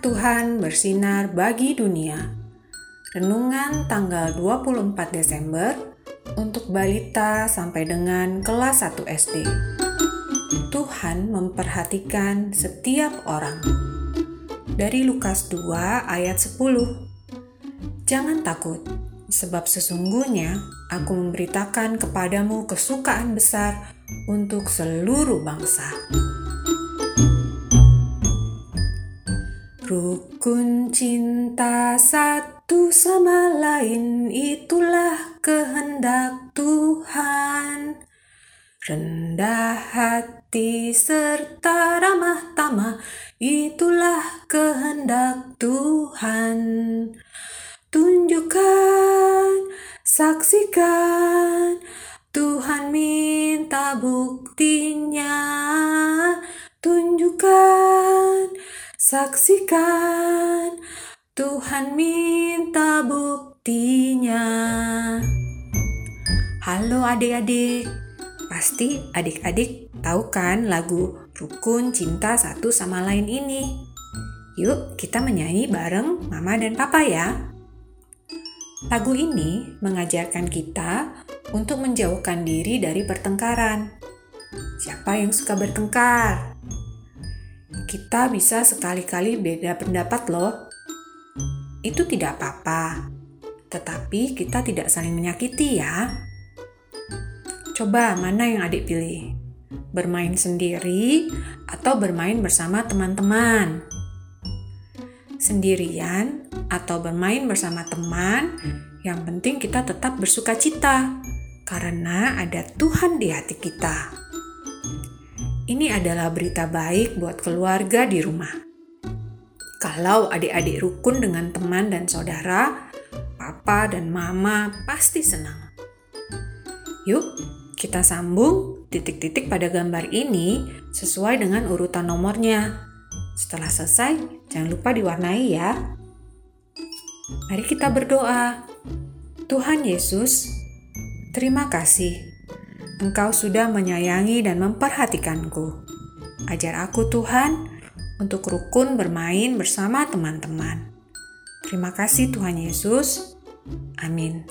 Tuhan bersinar bagi dunia. Renungan tanggal 24 Desember untuk balita sampai dengan kelas 1 SD. Tuhan memperhatikan setiap orang. Dari Lukas 2 ayat 10. Jangan takut, sebab sesungguhnya aku memberitakan kepadamu kesukaan besar untuk seluruh bangsa. Rukun cinta satu sama lain itulah kehendak Tuhan. Rendah hati serta ramah tamah itulah kehendak Tuhan. Tunjukkan, saksikan, Tuhan minta buktinya. Saksikan, Tuhan minta buktinya. Halo adik-adik, pasti adik-adik tahu kan lagu Rukun Cinta Satu Sama Lain ini? Yuk kita menyanyi bareng mama dan papa ya. Lagu ini mengajarkan kita untuk menjauhkan diri dari pertengkaran. Siapa yang suka bertengkar? Kita bisa sekali-kali beda pendapat loh. Itu tidak apa-apa, tetapi kita tidak saling menyakiti ya. Coba mana yang adik pilih? Bermain sendiri atau bermain bersama teman-teman? Sendirian atau bermain bersama teman, yang penting kita tetap bersuka cita karena ada Tuhan di hati kita. Ini adalah berita baik buat keluarga di rumah. Kalau adik-adik rukun dengan teman dan saudara, papa dan mama pasti senang. Yuk, kita sambung titik-titik pada gambar ini sesuai dengan urutan nomornya. Setelah selesai, jangan lupa diwarnai ya. Mari kita berdoa. Tuhan Yesus, terima kasih Engkau sudah menyayangi dan memperhatikanku. Ajar aku, Tuhan, untuk rukun bermain bersama teman-teman. Terima kasih, Tuhan Yesus. Amin.